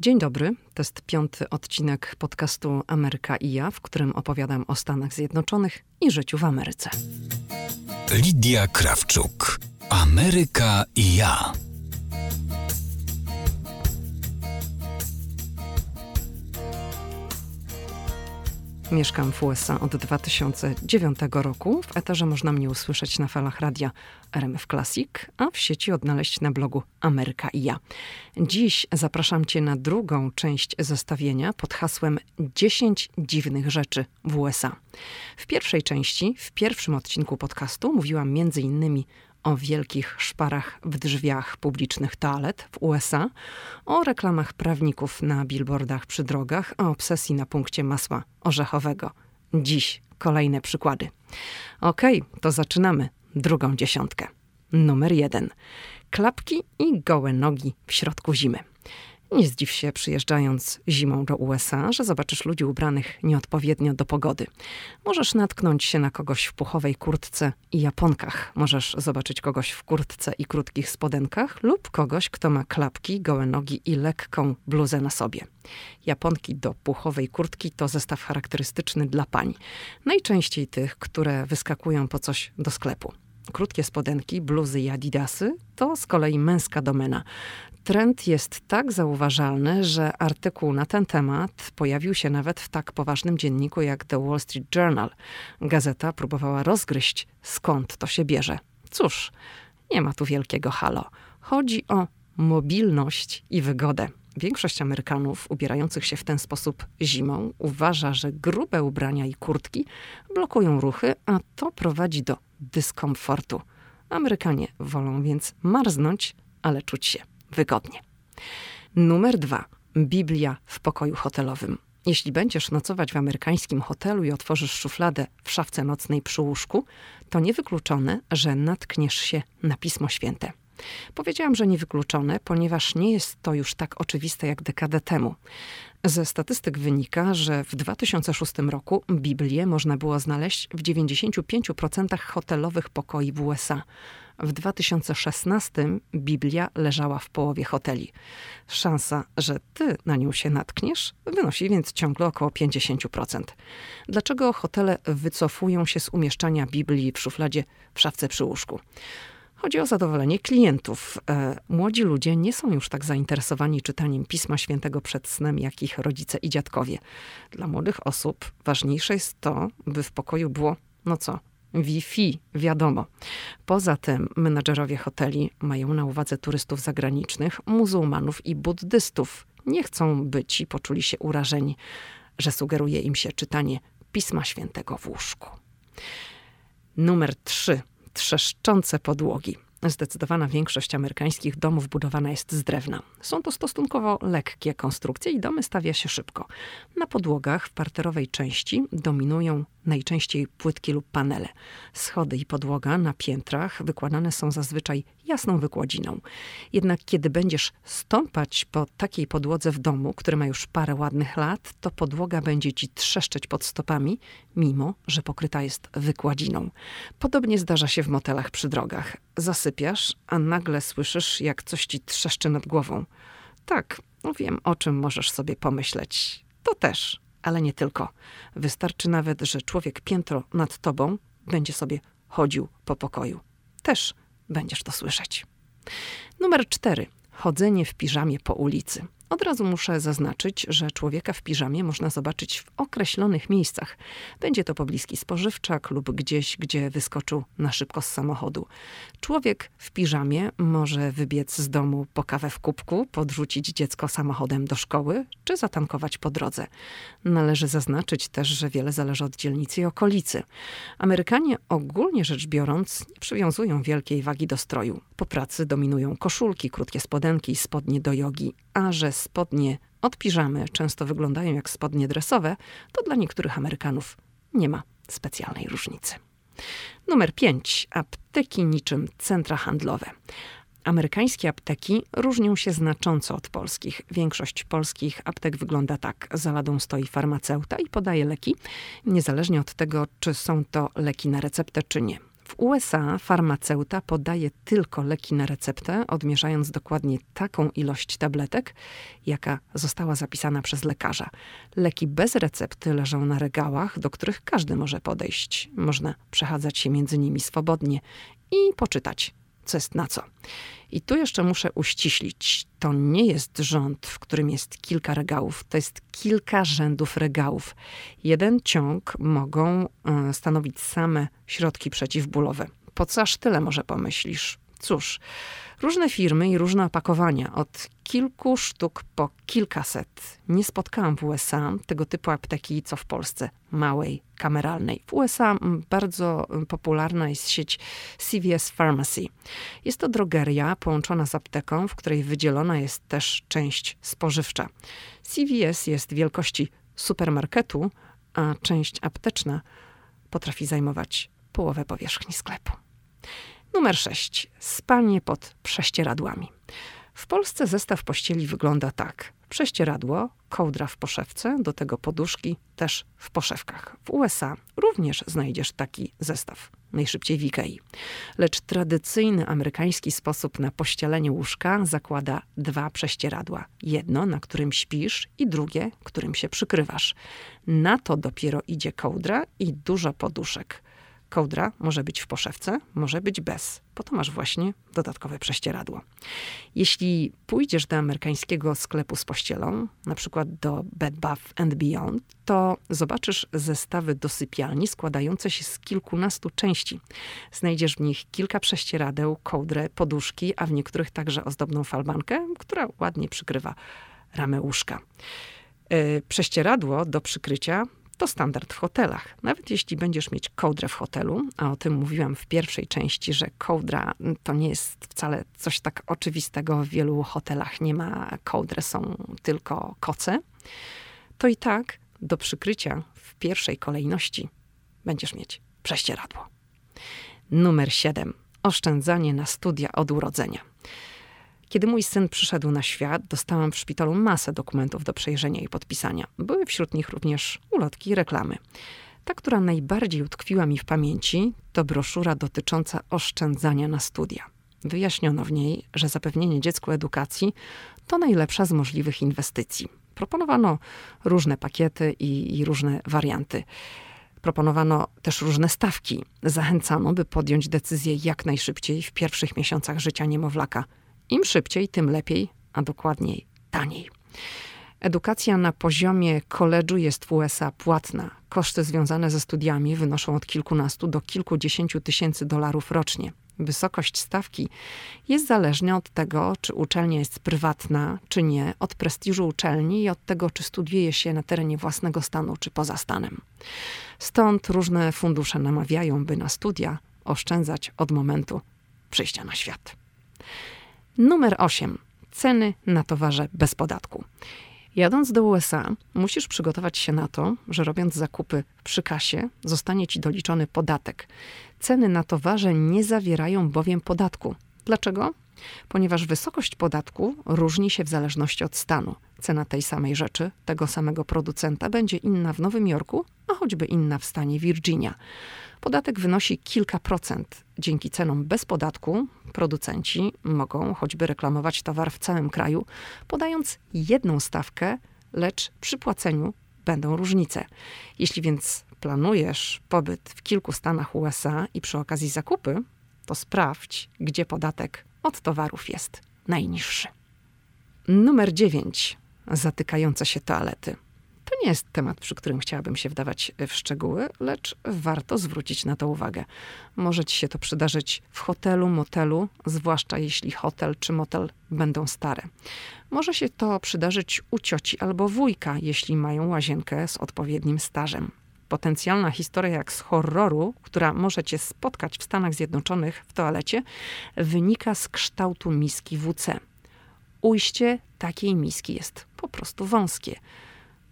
Dzień dobry, to jest piąty odcinek podcastu Ameryka i ja, w którym opowiadam o Stanach Zjednoczonych i życiu w Ameryce. Lidia Krawczuk. Ameryka i ja. Mieszkam w USA od 2009 roku. W eterze można mnie usłyszeć na falach radia RMF Classic, a w sieci odnaleźć na blogu Ameryka i ja. Dziś zapraszam Cię na drugą część zestawienia pod hasłem 10 dziwnych rzeczy w USA. W pierwszej części, w pierwszym odcinku podcastu mówiłam między innymi o wielkich szparach w drzwiach publicznych toalet w USA, o reklamach prawników na billboardach przy drogach, o obsesji na punkcie masła orzechowego. Dziś kolejne przykłady. Okej, okay, to zaczynamy drugą dziesiątkę. Numer jeden. Klapki i gołe nogi w środku zimy. Nie zdziw się przyjeżdżając zimą do USA, że zobaczysz ludzi ubranych nieodpowiednio do pogody. Możesz natknąć się na kogoś w puchowej kurtce i japonkach. Możesz zobaczyć kogoś w kurtce i krótkich spodenkach lub kogoś, kto ma klapki, gołe nogi i lekką bluzę na sobie. Japonki do puchowej kurtki to zestaw charakterystyczny dla pań. Najczęściej tych, które wyskakują po coś do sklepu. Krótkie spodenki, bluzy i adidasy to z kolei męska domena. Trend jest tak zauważalny, że artykuł na ten temat pojawił się nawet w tak poważnym dzienniku jak The Wall Street Journal. Gazeta próbowała rozgryźć, skąd to się bierze. Cóż, nie ma tu wielkiego halo. Chodzi o mobilność i wygodę. Większość Amerykanów ubierających się w ten sposób zimą uważa, że grube ubrania i kurtki blokują ruchy, a to prowadzi do dyskomfortu. Amerykanie wolą więc marznąć, ale czuć się wygodnie. Numer dwa. Biblia w pokoju hotelowym. Jeśli będziesz nocować w amerykańskim hotelu i otworzysz szufladę w szafce nocnej przy łóżku, to niewykluczone, że natkniesz się na Pismo Święte. Powiedziałam, że niewykluczone, ponieważ nie jest to już tak oczywiste jak dekadę temu. Ze statystyk wynika, że w 2006 roku Biblię można było znaleźć w 95% hotelowych pokoi w USA. W 2016 Biblia leżała w połowie hoteli. Szansa, że ty na nią się natkniesz, wynosi więc ciągle około 50%. Dlaczego hotele wycofują się z umieszczania Biblii w szufladzie w szafce przy łóżku? Chodzi o zadowolenie klientów. E, młodzi ludzie nie są już tak zainteresowani czytaniem Pisma Świętego przed snem, jak ich rodzice i dziadkowie. Dla młodych osób ważniejsze jest to, by w pokoju było, no co, Wi-Fi, wiadomo. Poza tym menadżerowie hoteli mają na uwadze turystów zagranicznych, muzułmanów i buddystów. Nie chcą, by ci poczuli się urażeni, że sugeruje im się czytanie Pisma Świętego w łóżku. Numer 3 trzeszczące podłogi. Zdecydowana większość amerykańskich domów budowana jest z drewna. Są to stosunkowo lekkie konstrukcje i domy stawia się szybko. Na podłogach w parterowej części dominują najczęściej płytki lub panele. Schody i podłoga na piętrach wykładane są zazwyczaj jasną wykładziną. Jednak kiedy będziesz stąpać po takiej podłodze w domu, który ma już parę ładnych lat, to podłoga będzie ci trzeszczeć pod stopami, mimo że pokryta jest wykładziną. Podobnie zdarza się w motelach przy drogach. Zasypiasz, a nagle słyszysz, jak coś ci trzeszczy nad głową. Tak, no wiem, o czym możesz sobie pomyśleć. To też ale nie tylko. Wystarczy nawet, że człowiek piętro nad tobą będzie sobie chodził po pokoju. Też będziesz to słyszeć. Numer cztery. Chodzenie w piżamie po ulicy. Od razu muszę zaznaczyć, że człowieka w piżamie można zobaczyć w określonych miejscach. Będzie to pobliski spożywczak lub gdzieś, gdzie wyskoczył na szybko z samochodu. Człowiek w piżamie może wybiec z domu po kawę w kubku, podrzucić dziecko samochodem do szkoły czy zatankować po drodze. Należy zaznaczyć też, że wiele zależy od dzielnicy i okolicy. Amerykanie ogólnie rzecz biorąc nie przywiązują wielkiej wagi do stroju. Po pracy dominują koszulki, krótkie spodenki i spodnie do jogi, a że spodnie od piżamy często wyglądają jak spodnie dresowe, to dla niektórych Amerykanów nie ma specjalnej różnicy. Numer 5. Apteki niczym centra handlowe. Amerykańskie apteki różnią się znacząco od polskich. Większość polskich aptek wygląda tak. Za ladą stoi farmaceuta i podaje leki, niezależnie od tego, czy są to leki na receptę, czy nie. USA farmaceuta podaje tylko leki na receptę, odmierzając dokładnie taką ilość tabletek, jaka została zapisana przez lekarza. Leki bez recepty leżą na regałach, do których każdy może podejść. Można przechadzać się między nimi swobodnie i poczytać co jest na co. I tu jeszcze muszę uściślić. To nie jest rząd, w którym jest kilka regałów. To jest kilka rzędów regałów. Jeden ciąg mogą e, stanowić same środki przeciwbólowe. Po co aż tyle może pomyślisz? Cóż, różne firmy i różne opakowania, od kilku sztuk po kilkaset. Nie spotkałam w USA tego typu apteki, co w Polsce, małej, kameralnej. W USA bardzo popularna jest sieć CVS Pharmacy. Jest to drogeria połączona z apteką, w której wydzielona jest też część spożywcza. CVS jest wielkości supermarketu, a część apteczna potrafi zajmować połowę powierzchni sklepu. Numer 6. Spanie pod prześcieradłami. W Polsce zestaw pościeli wygląda tak. Prześcieradło, kołdra w poszewce, do tego poduszki też w poszewkach. W USA również znajdziesz taki zestaw, najszybciej w Ikei. Lecz tradycyjny amerykański sposób na pościelenie łóżka zakłada dwa prześcieradła. Jedno, na którym śpisz i drugie, którym się przykrywasz. Na to dopiero idzie kołdra i dużo poduszek. Kołdra może być w poszewce, może być bez. Po to masz właśnie dodatkowe prześcieradło. Jeśli pójdziesz do amerykańskiego sklepu z pościelą, na przykład do Bed Bath and Beyond, to zobaczysz zestawy do sypialni składające się z kilkunastu części. Znajdziesz w nich kilka prześcieradeł, kołdrę, poduszki, a w niektórych także ozdobną falbankę, która ładnie przykrywa ramę łóżka. Yy, prześcieradło do przykrycia to standard w hotelach. Nawet jeśli będziesz mieć kołdrę w hotelu, a o tym mówiłam w pierwszej części, że kołdra to nie jest wcale coś tak oczywistego. W wielu hotelach nie ma kołdry, są tylko koce. To i tak do przykrycia w pierwszej kolejności będziesz mieć prześcieradło. Numer 7. Oszczędzanie na studia od urodzenia. Kiedy mój syn przyszedł na świat, dostałam w szpitalu masę dokumentów do przejrzenia i podpisania. Były wśród nich również ulotki i reklamy. Ta, która najbardziej utkwiła mi w pamięci, to broszura dotycząca oszczędzania na studia. Wyjaśniono w niej, że zapewnienie dziecku edukacji to najlepsza z możliwych inwestycji. Proponowano różne pakiety i, i różne warianty. Proponowano też różne stawki. Zachęcano, by podjąć decyzję jak najszybciej w pierwszych miesiącach życia niemowlaka – im szybciej, tym lepiej, a dokładniej taniej. Edukacja na poziomie koledżu jest w USA płatna. Koszty związane ze studiami wynoszą od kilkunastu do kilkudziesięciu tysięcy dolarów rocznie. Wysokość stawki jest zależna od tego, czy uczelnia jest prywatna, czy nie, od prestiżu uczelni i od tego, czy studiuje się na terenie własnego stanu, czy poza stanem. Stąd różne fundusze namawiają, by na studia oszczędzać od momentu przyjścia na świat. Numer 8. Ceny na towarze bez podatku. Jadąc do USA, musisz przygotować się na to, że robiąc zakupy przy kasie, zostanie ci doliczony podatek. Ceny na towarze nie zawierają bowiem podatku. Dlaczego? Ponieważ wysokość podatku różni się w zależności od stanu. Cena tej samej rzeczy, tego samego producenta będzie inna w Nowym Jorku, a choćby inna w stanie Virginia. Podatek wynosi kilka procent. Dzięki cenom bez podatku producenci mogą choćby reklamować towar w całym kraju, podając jedną stawkę, lecz przy płaceniu będą różnice. Jeśli więc planujesz pobyt w kilku stanach USA i przy okazji zakupy, to sprawdź, gdzie podatek od towarów jest najniższy. Numer 9. Zatykające się toalety. To nie jest temat, przy którym chciałabym się wdawać w szczegóły, lecz warto zwrócić na to uwagę. Może ci się to przydarzyć w hotelu, motelu, zwłaszcza jeśli hotel czy motel będą stare. Może się to przydarzyć u cioci albo wujka, jeśli mają łazienkę z odpowiednim stażem. Potencjalna historia jak z horroru, która może cię spotkać w Stanach Zjednoczonych w toalecie, wynika z kształtu miski WC. Ujście takiej miski jest po prostu wąskie.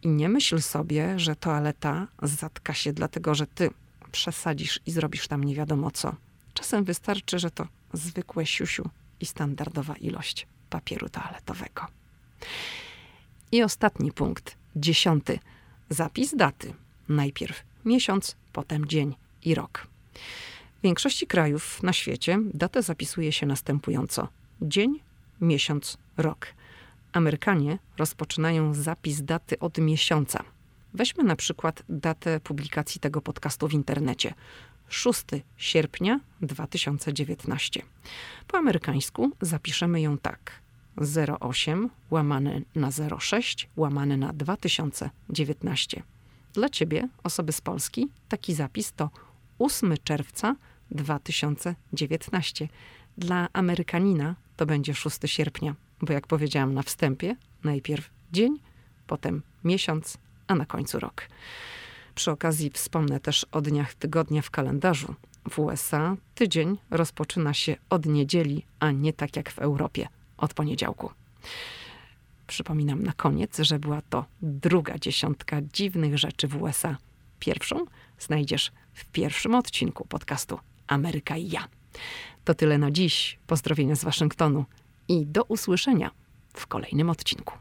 I nie myśl sobie, że toaleta zatka się dlatego, że ty przesadzisz i zrobisz tam nie wiadomo co. Czasem wystarczy, że to zwykłe siusiu i standardowa ilość papieru toaletowego. I ostatni punkt, dziesiąty. Zapis daty. Najpierw miesiąc, potem dzień i rok. W większości krajów na świecie datę zapisuje się następująco: dzień, miesiąc, rok. Amerykanie rozpoczynają zapis daty od miesiąca. Weźmy na przykład datę publikacji tego podcastu w internecie. 6 sierpnia 2019. Po amerykańsku zapiszemy ją tak: 08 łamane na 06 łamane na 2019. Dla ciebie, osoby z Polski, taki zapis to 8 czerwca 2019. Dla Amerykanina to będzie 6 sierpnia, bo jak powiedziałam na wstępie, najpierw dzień, potem miesiąc, a na końcu rok. Przy okazji wspomnę też o dniach tygodnia w kalendarzu. W USA tydzień rozpoczyna się od niedzieli, a nie tak jak w Europie od poniedziałku. Przypominam na koniec, że była to druga dziesiątka dziwnych rzeczy w USA. Pierwszą znajdziesz w pierwszym odcinku podcastu Ameryka i ja. To tyle na dziś. Pozdrowienia z Waszyngtonu i do usłyszenia w kolejnym odcinku.